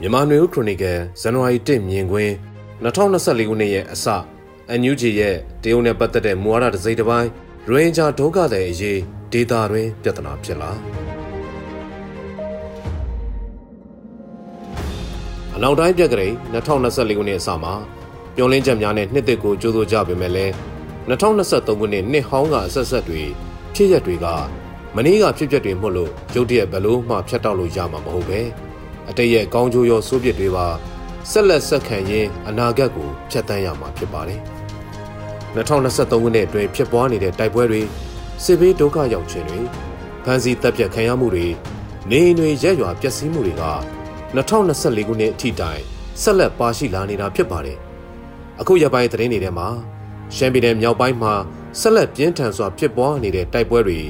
မြန်မာနွေဦးခရိုနီကယ်ဇန်နဝါရီ1မြင်ကွင်း2024ခုနှစ်ရဲ့အစ NUG ရဲ့တရုတ်နဲ့ပတ်သက်တဲ့မူဝါဒတစ်စိတ်တစ်ပိုင်းရိုဟင်ဂျာဒုက္ခသည်အရေးဒေတာတွင်ပြဿနာဖြစ်လာအနောက်တိုင်းပြက်ကလေး2024ခုနှစ်အစမှာမျောလင်းချက်များနဲ့နှစ်သက်ကိုကြိုးစိုးကြပေမဲ့လည်း2023ခုနှစ်နှစ်ဟောင်းကအဆက်ဆက်တွေဖြစ်ရက်တွေကမနေ့ကဖြစ်ပျက်တွေမှုလို့ရုတ်တရက်ဘလို့မှဖြတ်တောက်လို့ရမှာမဟုတ်ပဲ အတိတ်ရဲ့ကောင်းကျိုးရောစိုးပစ်တွေပါဆက်လက်ဆက်ခံရင်းအနာဂတ်ကိုဖျက်ဆီးရမှာဖြစ်ပါတယ်2023ခုနှစ်အတွင်းဖြစ်ပွားနေတဲ့တိုက်ပွဲတွေစစ်ဘေးဒုက္ခရောက်ခြင်းတွေဖမ်းဆီးတပ်ဖြတ်ခံရမှုတွေနေအိမ်တွေရက်ရွာပျက်စီးမှုတွေက2024ခုနှစ်အထိတိုင်ဆက်လက်ပါရှိလာနေတာဖြစ်ပါတယ်အခုရပိုင်းသတင်းတွေထဲမှာရှမ်းပြည်နယ်မြောက်ပိုင်းမှာဆက်လက်ပြင်းထန်စွာဖြစ်ပွားနေတဲ့တိုက်ပွဲတွေ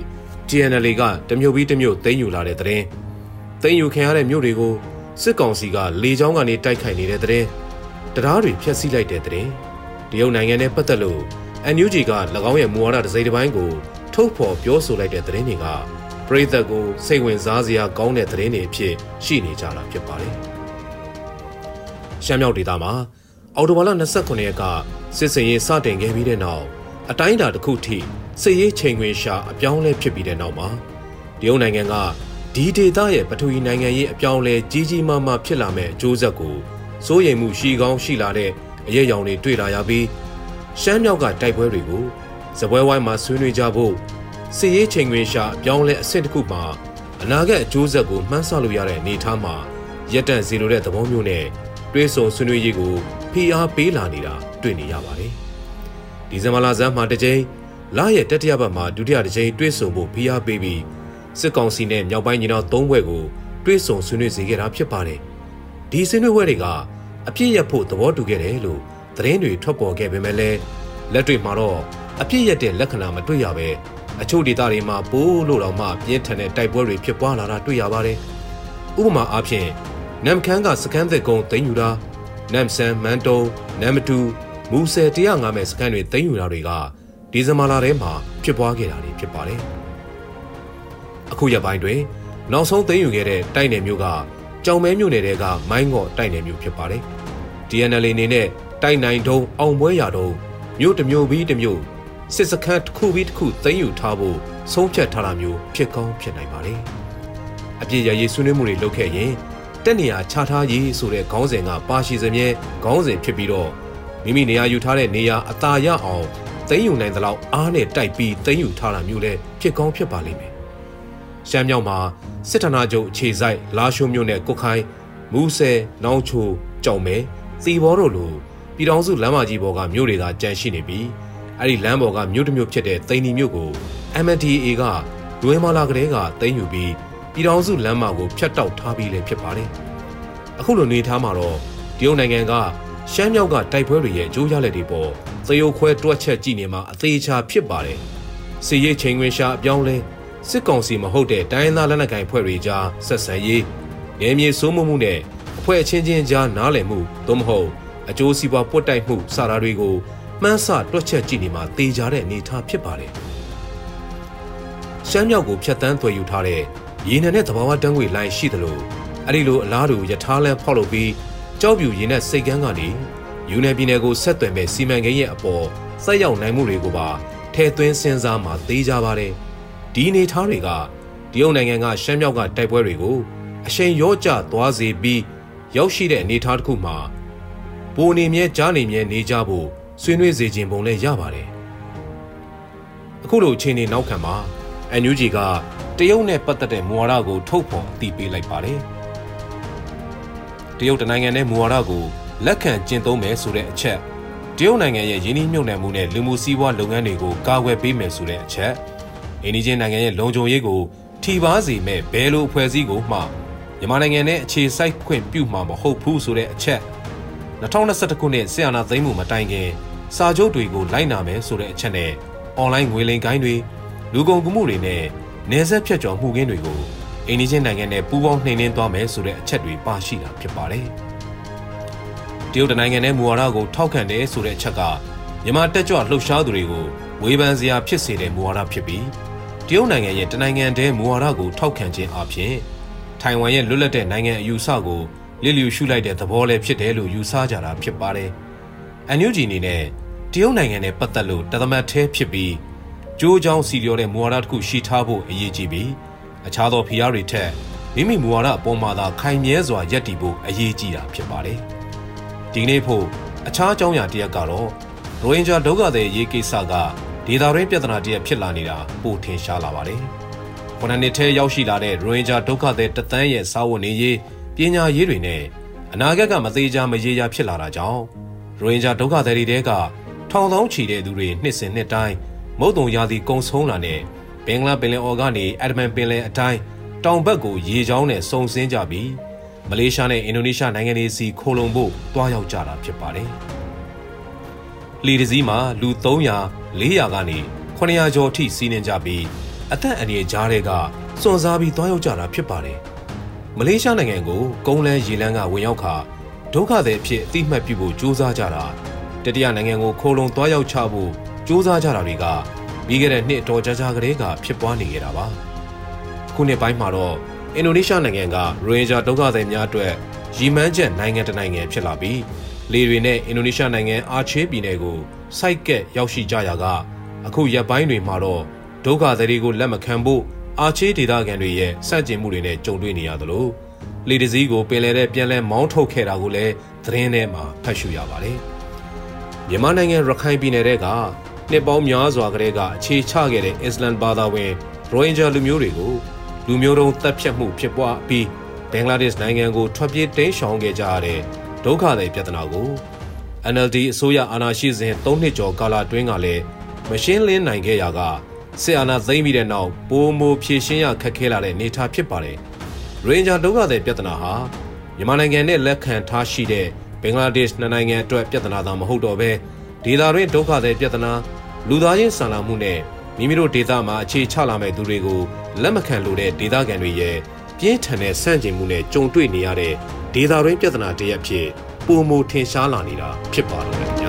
TNL ကတမျိုးပြီးတမျိုးသိမ်းယူလာတဲ့သတင်း သိမ်းယူခံရတဲ့မြို့တွေကိုစစ်ကောင်စီကလေကြောင်းကနေတိုက်ခိုက်နေတဲ့သတင်းတရားတွေဖျက်ဆီးလိုက်တဲ့သတင်းတရုတ်နိုင်ငံနဲ့ပတ်သက်လို့ NUG က၎င်းရဲ့မူဝါဒတစ်စိတ်တစ်ပိုင်းကိုထုတ်ဖော်ပြောဆိုလိုက်တဲ့သတင်းတွေကပြည်သက်ကိုစိတ်ဝင်စားစရာကောင်းတဲ့သတင်းတွေအဖြစ်ရှိနေကြတာဖြစ်ပါတယ်ရှမ်းမြောက်ဒေသမှာအော်တိုဘာလ29ရက်ကစစ်စင်ရေးစတင်ခဲ့ပြီးတဲ့နောက်အတိုင်းအတာတစ်ခုထိစစ်ရေးချိန်ခွင်ရှာအပြောင်းလဲဖြစ်ပြီးတဲ့နောက်မှာတရုတ်နိုင်ငံက ဒီဒေသရဲ့ပထဝီနိုင်ငံရေးအပြောင်းလဲကြီးကြီးမားမားဖြစ်လာမဲ့အကျိုးဆက်ကိုစိုးရိမ်မှုရှိကောင်းရှိလာတဲ့အရေးအယောင်တွေတွေ့လာရပြီးရှမ်းမြောက်ကတိုက်ပွဲတွေကိုဇပွဲဝိုင်းမှာဆွေးနွေးကြဖို့စစ်ရေးချိန်ခွင်ရှာအပြောင်းလဲအဆင့်တစ်ခုမှာအနာဂတ်အကျိုးဆက်ကိုမှန်းဆလို့ရတဲ့အနေအထားမှာရက်တန့်စီလိုတဲ့သဘောမျိုးနဲ့တွဲဆုံဆွေးနွေးရေးကိုဖိအားပေးလာနေတာတွေ့နေရပါတယ်။ဒီဇင်ဘာလဆန်းမှာတစ်ကြိမ်လရဲ့တတိယပတ်မှာဒုတိယတစ်ကြိမ်တွဲဆုံဖို့ဖိအားပေးပြီး စစ်ကောင်စီနဲ့မြောက်ပိုင်းညီနောင်သုံးဘွဲ့ကိုတွဲဆုံဆွေးနွေးစေခဲ့တာဖြစ်ပါတယ်။ဒီဆွေးနွေးပွဲတွေကအပြည့်ရဖို့သဘောတူခဲ့တယ်လို့သတင်းတွေထွက်ပေါ်ခဲ့ပေမဲ့လည်းလက်တွေ့မှာတော့အပြည့်ရတဲ့လက္ခဏာမတွေ့ရပဲအချို့ဒေသတွေမှာပိုးလို့တော့မှပြင်းထန်တဲ့တိုက်ပွဲတွေဖြစ်ပွားလာတာတွေ့ရပါတယ်။ဥပမာအားဖြင့်နမ်ခန်းကစကန်သက်ကုန်းသိမ်းယူတာနမ်ဆန်မန်တုံနမ်မတူမူဆယ်105မဲ့စကန်တွေသိမ်းယူတာတွေကဒီဇင်ဘာလထဲမှာဖြစ်ပွားခဲ့တာတွေဖြစ်ပါတယ်။ အခုရပိုင်းတွင်နောက်ဆုံးသိမ်းယူခဲ့တဲ့တိုက်နယ်မျိုးကကြောင်မဲမြို့နယ်တဲကမိုင်းငေါ့တိုက်နယ်မျိုးဖြစ်ပါတယ်။ DNL အနေနဲ့တိုက်နိုင်တုံးအောင်ပွဲရာတုံးမြို့တစ်မြို့ပြီးတစ်မြို့စစ်စခန်းတစ်ခုပြီးတစ်ခုသိမ်းယူထားဖို့ဆုံးဖြတ်ထားတာမျိုးဖြစ်ကောင်းဖြစ်နိုင်ပါတယ်။အပြည့်ရရေးဆွေးနွေးမှုတွေလုပ်ခဲ့ရင်တက်နေရခြားထားရေးဆိုတဲ့ခေါင်းစဉ်ကပါရှိစမြဲခေါင်းစဉ်ဖြစ်ပြီးတော့မိမိနေရာယူထားတဲ့နေရာအသာရအောင်သိမ်းယူနိုင်သလောက်အားနဲ့တိုက်ပြီးသိမ်းယူထားတာမျိုးလည်းဖြစ်ကောင်းဖြစ်ပါလိမ့်မယ်။ ရှမ်းမြောက်မှာစစ်ဌာနချုပ်အခြေစိုက်လာရှိုးမြို့နယ်ကုတ်ခိုင်းမူဆယ်နောင်ချိုကြောင်မဲစီဘောတို့လိုပြည်တော်စုလမ်းမကြီးပေါ်ကမြို့တွေသာကြန့်ရှိနေပြီးအဲ့ဒီလမ်းပေါ်ကမြို့တစ်မြို့ဖြစ်တဲ့သိန်းဒီမြို့ကို MNDAA ကဒွေမာလာကလေးကသိမ်းယူပြီးပြည်တော်စုလမ်းမကိုဖျက်တောက်ထားပြီးလည်းဖြစ်ပါတယ်။အခုလိုနေထားမှာတော့တရုတ်နိုင်ငံကရှမ်းမြောက်ကတိုက်ပွဲတွေရဲ့အကျိုးရလဒ်တွေပေါ်သရုပ်ခွဲတွက်ချက်ကြည့်နေမှာအသေးချာဖြစ်ပါတယ်။စီရေးချိန်ခွင်ရှာအပြောင်းလဲ စစ်ကောင်စီမဟုတ်တဲ့တိုင်းသားလက်နက်ကိုင်ဖွဲ့တွေကြားဆက်ဆံရေးနေမြေစိုးမှုမှုနဲ့အဖွဲ့အချင်းချင်းကြားနားလည်မှုသို့မဟုတ်အကျိုးစီးပွားပွတ်တိုက်မှုစတာတွေကိုမှန်းဆတွက်ချက်ကြည့်နေမှာတေချာတဲ့အနေအထားဖြစ်ပါတယ်။ရှမ်းမြောက်ကိုဖျက်ဆီးသွယ်ယူထားတဲ့ရေနံနဲ့သဘာဝတန်းငွေလိုင်းရှိသလိုအဲ့ဒီလိုအလားတူယထာလန်ဖောက်လုပ်ပြီးကြောက်ပြူရေနံစိတ်ကန်းကနေယူနယ်ပြည်နယ်ကိုဆက်သွယ်မဲ့စီမံကိန်းရဲ့အပေါ်ဆက်ရောက်နိုင်မှုတွေကိုပါထည့်သွင်းစဉ်းစားမှသိကြပါတယ်။ ဒီအနေထားတွေကတရုတ်နိုင်ငံကရှမ်းမြောက်ကတိုက်ပွဲတွေကိုအရှိန်ရော့ကျသွားစေပြီးရောက်ရှိတဲ့အနေအထားတစ်ခုမှာပိုနေမြဲကြားနေမြဲနေကြဖို့ဆွေးနွေးစေခြင်းပုံလည်းရပါတယ်။အခုလိုအခြေအနေနောက်ခံမှာ NUG ကတရုတ်နဲ့ပတ်သက်တဲ့မူဝါဒကို ထုတ်ဖော်အသိပေးလိုက်ပါတယ်။တရုတ်တနိုင်ငံနဲ့မူဝါဒကိုလက်ခံကျင့်သုံးမယ်ဆိုတဲ့အချက်တရုတ်နိုင်ငံရဲ့ယင်းနှိမ့်မြုပ်နှံမှုနဲ့လူမှုစီးပွားလုပ်ငန်းတွေကိုကာကွယ်ပေးမယ်ဆိုတဲ့အချက် အိန္ဒိချင်းနိုင်ငံရဲ့လုံခြုံရေးကိုထိပါစေမဲ့ဘယ်လိုအဖွဲ့အစည်းကိုမှမြန်မာနိုင်ငံနဲ့အခြေစိုက်ခွင့်ပြုမှာမဟုတ်ဘူးဆိုတဲ့အချက်2021ခုနှစ်ဆီယနာသိမ်းမှုမတိုင်ခင်စာချုပ်တွေကိုလိုက်နာမယ်ဆိုတဲ့အချက်နဲ့အွန်လိုင်းငွေလိမ်ကိုင်းတွေလူကုန်ကူးမှုတွေနဲ့နေဆက်ဖြတ်ကျော်မှုကင်းတွေကိုအိန္ဒိချင်းနိုင်ငံနဲ့ပူးပေါင်းနှိမ်နင်းသွားမယ်ဆိုတဲ့အချက်တွေပါရှိတာဖြစ်ပါတယ်။တရုတ်နိုင်ငံနဲ့မူဝါဒကိုထောက်ခံတယ်ဆိုတဲ့အချက်ကမြန်မာတက်ကြွလှုပ်ရှားသူတွေကိုဝေဖန်စရာဖြစ်စေတဲ့မူဝါဒဖြစ်ပြီး တရုတ်နိုင်ငံရဲ့တနိုင်ငံတည်းမူဝါဒကိုထောက်ခံခြင်းအပြင်ထိုင်ဝမ်ရဲ့လွတ်လပ်တဲ့နိုင်ငံအယူဆကိုလစ်လျူရှုလိုက်တဲ့သဘောလည်းဖြစ်တယ်လို့ယူဆကြတာဖြစ်ပါတယ်။အန်ယူဂျီအနေနဲ့တရုတ်နိုင်ငံနဲ့ပတ်သက်လို့တသမတ်သေးဖြစ်ပြီးကြိုးချောင်းစီလျော်တဲ့မူဝါဒတစ်ခုရှိထားဖို့အရေးကြီးပြီးအခြားသောဖိအားတွေထက်မိမိမူဝါဒအပေါ်မှာသာခိုင်မြဲစွာယက်တည်ဖို့အရေးကြီးတာဖြစ်ပါတယ်။ဒီနေ့ဖို့အခြားအကြောင်းအရာတစ်ရပ်ကတော့ရိုဟင်ဂျာဒုက္ခသည်ရေးကိစ္စက ဒေသတွင်းပြဿနာတစ်ရပ်ဖြစ်လာနေတာပိုထင်ရှားလာပါတယ်။ခုနှစ်နှစ်ထဲရောက်ရှိလာတဲ့ရိုဟင်ဂျာဒုက္ခသည်တသန်းရဲ့စာဝတ်နေရေးပညာရေးတွေနဲ့အနာဂတ်ကမသေးချာမရေရာဖြစ်လာတာကြောင့်ရိုဟင်ဂျာဒုက္ခသည်တွေတဲကထောင်သောချီတဲ့သူတွေနှစ်စဉ်နှစ်တိုင်းမုတ်တုံရာသီကုံဆုံးလာတဲ့ဘင်္ဂလားပင်လယ်အော်ကနေအက်ဒမန်ပင်လယ်အတိုင်းတောင်ဘက်ကိုရေချောင်းနဲ့စုံစင်းကြပြီးမလေးရှားနဲ့အင်ဒိုနီးရှားနိုင်ငံတွေစီခိုလုံဖို့တွားရောက်ကြတာဖြစ်ပါတယ်။ လီဒစည်းမှာလူ300 400ကနေ900ကျော်ထိစီးနှင်ကြပြီးအသက်အန္တရာယ်ကြားတွေကစွန့်စားပြီးတွားရောက်ကြတာဖြစ်ပါတယ်။မလေးရှားနိုင်ငံကိုကုန်းလန်းရေလန်းကဝင်ရောက်ခါဒုက္ခသည်အဖြစ်အတိမတ်ပြုဖို့ကြိုးစားကြတာတတိယနိုင်ငံကိုခိုလုံတွားရောက်ချဖို့ကြိုးစားကြတာတွေကပြီးခဲ့တဲ့နှစ်တော်ကြာကြာကလေးကဖြစ်ပွားနေခဲ့တာပါခုနှစ်ပိုင်းမှာတော့အင်ဒိုနီးရှားနိုင်ငံကရိုဟင်ဂျာဒုက္ခသည်များအတွက်ရီမန်းချက်နိုင်ငံတနိုင်ငံဖြစ်လာပြီး လေတွေနဲ့အင်ဒိုနီးရှားနိုင်ငံအာချေးပြည်နယ်ကိုစိုက်ကက်ရောက်ရှိကြရာကအခုရက်ပိုင်းတွေမှာတော့ဒုက္ခသည်တွေကိုလက်မခံဖို့အာချေးဒေသခံတွေရဲ့စန့်ကျင်မှုတွေနဲ့ကြုံတွေ့နေရသလိုလေတစည်းကိုပင်လယ်ထဲပြန်လဲမောင်းထုတ်ခဲ့တာကိုလည်းသတင်းထဲမှာဖတ်ရှုရပါတယ်မြန်မာနိုင်ငံရခိုင်ပြည်နယ်ကနှစ်ပေါင်းများစွာကတည်းကအခြေချခဲ့တဲ့အစ္စလမ်ဘာသာဝင်ရိုဟင်ဂျာလူမျိုးတွေကိုလူမျိုးတုံးတပ်ဖြတ်မှုဖြစ်ပွားပြီးဘင်္ဂလားဒေ့ရှ်နိုင်ငံကိုထွက်ပြေးတိမ်းရှောင်ခဲ့ကြရတဲ့ ဒုက္ခသည်ပြဿနာကို NLD အစိုးရအာဏာရှိစဉ်၃နှစ်ကျော်ကာလအတွင်းကလည်းမရှင်းလင်းနိုင်ခဲ့ရာကစစ်အာဏာသိမ်းပြီးတဲ့နောက်ပိုမိုဖြည့်ရှင်းရခက်ခဲလာတဲ့အနေအထားဖြစ်ပါတယ်။ရိုဟင်ဂျာဒုက္ခသည်ပြဿနာဟာမြန်မာနိုင်ငံနဲ့လက်ခံထားရှိတဲ့ဘင်္ဂလားဒေ့ရှ်နိုင်ငံအတွက်ပြဿနာသာမဟုတ်တော့ဘဲဒေသတွင်းဒုက္ခသည်ပြဿနာလူသားချင်းဆန်လာမှုနဲ့မိမိတို့ဒေသမှာအခြေချလာမဲ့သူတွေကိုလက်မခံလို့တဲ့ဒေသခံတွေရဲ့ပြင်းထန်တဲ့ဆန့်ကျင်မှုနဲ့ကြုံတွေ့နေရတဲ့ ဒေသတွင်းပြဿနာတရက်ဖြစ်ပုံမထင်ရှားလာနေတာဖြစ်ပါတော့တယ်